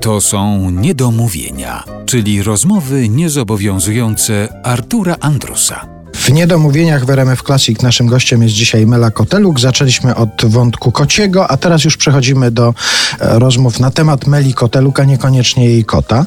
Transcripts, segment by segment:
To są niedomówienia, czyli rozmowy niezobowiązujące Artura Andrusa. W niedomówieniach w RMF Classic naszym gościem jest dzisiaj Mela Koteluk. Zaczęliśmy od wątku kociego, a teraz już przechodzimy do e, rozmów na temat Meli Koteluk, a niekoniecznie jej kota.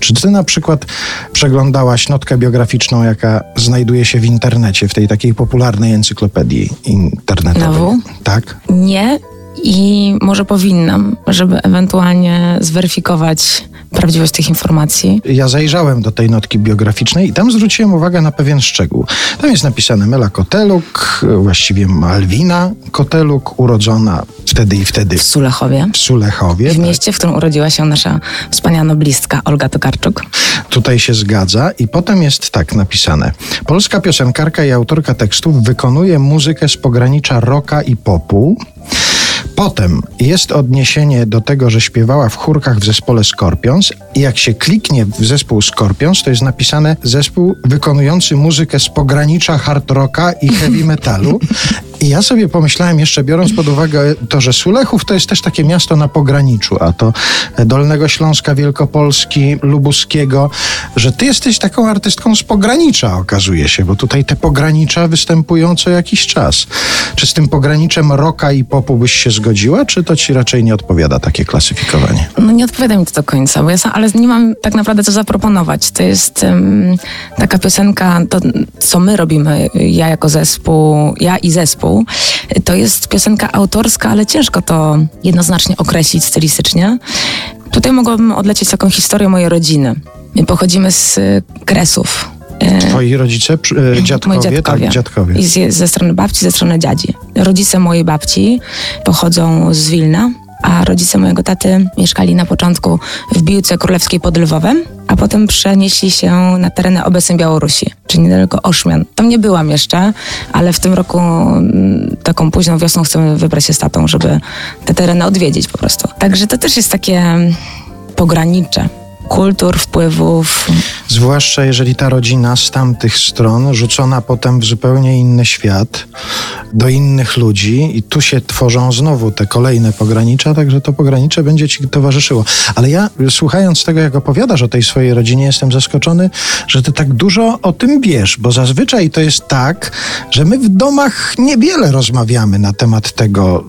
Czy ty na przykład przeglądałaś notkę biograficzną, jaka znajduje się w internecie, w tej takiej popularnej encyklopedii internetowej? Znowu? Tak. Nie i może powinnam, żeby ewentualnie zweryfikować prawdziwość tych informacji. Ja zajrzałem do tej notki biograficznej i tam zwróciłem uwagę na pewien szczegół. Tam jest napisane Mela Koteluk, właściwie Malwina Koteluk, urodzona wtedy i wtedy W Sulechowie. w Sulechowie. W tak. mieście, w którym urodziła się nasza wspaniała noblistka Olga Tokarczuk. Tutaj się zgadza i potem jest tak napisane. Polska piosenkarka i autorka tekstów wykonuje muzykę z pogranicza rocka i popu. Potem jest odniesienie do tego, że śpiewała w chórkach w zespole Scorpions i jak się kliknie w zespół Scorpions, to jest napisane zespół wykonujący muzykę z pogranicza hard rocka i heavy metalu. I ja sobie pomyślałem jeszcze, biorąc pod uwagę to, że Sulechów to jest też takie miasto na pograniczu, a to Dolnego Śląska, Wielkopolski, Lubuskiego, że ty jesteś taką artystką z pogranicza, okazuje się, bo tutaj te pogranicza występują co jakiś czas. Czy z tym pograniczem rocka i popu byś się zgodziła, czy to ci raczej nie odpowiada takie klasyfikowanie? No nie odpowiada mi to do końca, bo ja sam, ale nie mam tak naprawdę co zaproponować. To jest em, taka piosenka, to co my robimy, ja jako zespół, ja i zespół, to jest piosenka autorska, ale ciężko to jednoznacznie określić stylistycznie. Tutaj mogłabym odlecieć taką historię mojej rodziny. My pochodzimy z y, Kresów. E, Twoi rodzice, e, dziadkowie, dziadkowie. tak, dziadkowie. I z, ze strony babci, ze strony dziadzi. Rodzice mojej babci pochodzą z Wilna, a rodzice mojego taty mieszkali na początku w Biłce Królewskiej pod Lwowem, potem przenieśli się na tereny obecnej Białorusi, czyli niedaleko Oszmian. Tam nie byłam jeszcze, ale w tym roku mm, taką późną wiosną chcemy wybrać się z tatą, żeby te tereny odwiedzić po prostu. Także to też jest takie mm, pogranicze kultur, wpływów, Zwłaszcza jeżeli ta rodzina z tamtych stron, rzucona potem w zupełnie inny świat, do innych ludzi, i tu się tworzą znowu te kolejne pogranicza, także to pogranicze będzie ci towarzyszyło. Ale ja, słuchając tego, jak opowiadasz o tej swojej rodzinie, jestem zaskoczony, że ty tak dużo o tym wiesz, bo zazwyczaj to jest tak, że my w domach niewiele rozmawiamy na temat tego,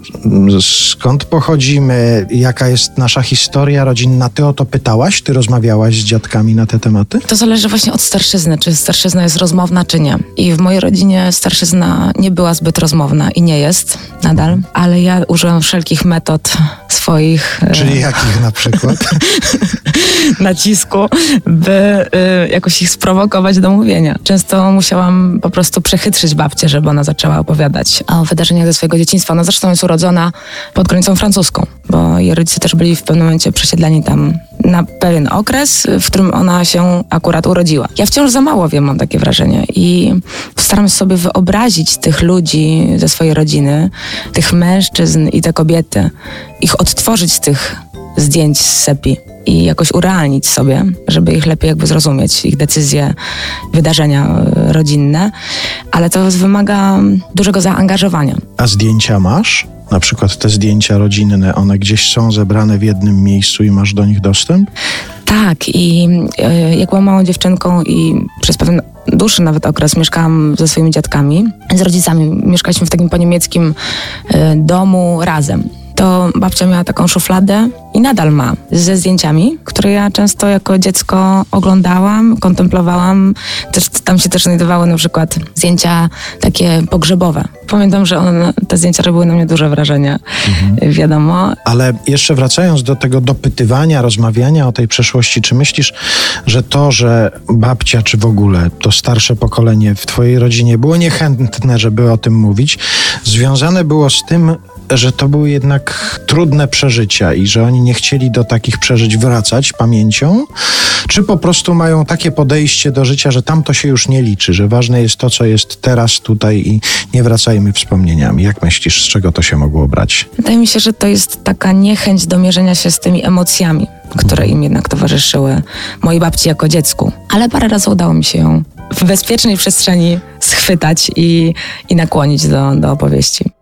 skąd pochodzimy, jaka jest nasza historia rodzinna. Ty o to pytałaś? Ty rozmawiałaś z dziadkami na te tematy? To zależy właśnie od starszyzny, czy starszyzna jest rozmowna, czy nie. I w mojej rodzinie starszyzna nie była zbyt rozmowna i nie jest nadal, ale ja użyłam wszelkich metod swoich e, Czyli jakich na przykład? nacisku, by y, jakoś ich sprowokować do mówienia. Często musiałam po prostu przechytrzyć babcię, żeby ona zaczęła opowiadać o wydarzeniach ze swojego dzieciństwa. Ona zresztą jest urodzona pod granicą francuską, bo jej rodzice też byli w pewnym momencie przesiedleni tam na pewien okres, w którym ona się akurat urodziła. Ja wciąż za mało wiem, mam takie wrażenie i staram sobie wyobrazić tych ludzi ze swojej rodziny, tych mężczyzn i te kobiety, ich odtworzyć z tych zdjęć z sepi i jakoś urealnić sobie, żeby ich lepiej jakby zrozumieć, ich decyzje, wydarzenia e, rodzinne, ale to wymaga dużego zaangażowania. A zdjęcia masz? Na przykład te zdjęcia rodzinne, one gdzieś są zebrane w jednym miejscu i masz do nich dostęp? Tak, i e, jak byłam małą dziewczynką i przez pewien dłuższy nawet okres mieszkałam ze swoimi dziadkami, z rodzicami. Mieszkaliśmy w takim poniemieckim e, domu razem. To babcia miała taką szufladę i nadal ma ze zdjęciami, które ja często jako dziecko oglądałam, kontemplowałam. Też, tam się też znajdowały na przykład zdjęcia takie pogrzebowe. Pamiętam, że one, te zdjęcia robiły na mnie duże wrażenie, wiadomo. Ale jeszcze wracając do tego dopytywania, rozmawiania o tej przeszłości, czy myślisz, że to, że babcia, czy w ogóle to starsze pokolenie w twojej rodzinie było niechętne, żeby o tym mówić, związane było z tym, że to były jednak trudne przeżycia i że oni nie chcieli do takich przeżyć wracać pamięcią? Czy po prostu mają takie podejście do życia, że tam to się już nie liczy, że ważne jest to, co jest teraz, tutaj i nie wracajmy wspomnieniami? Jak myślisz, z czego to się mogło brać? Wydaje mi się, że to jest taka niechęć do mierzenia się z tymi emocjami, które im jednak towarzyszyły mojej babci jako dziecku. Ale parę razy udało mi się ją w bezpiecznej przestrzeni schwytać i, i nakłonić do, do opowieści.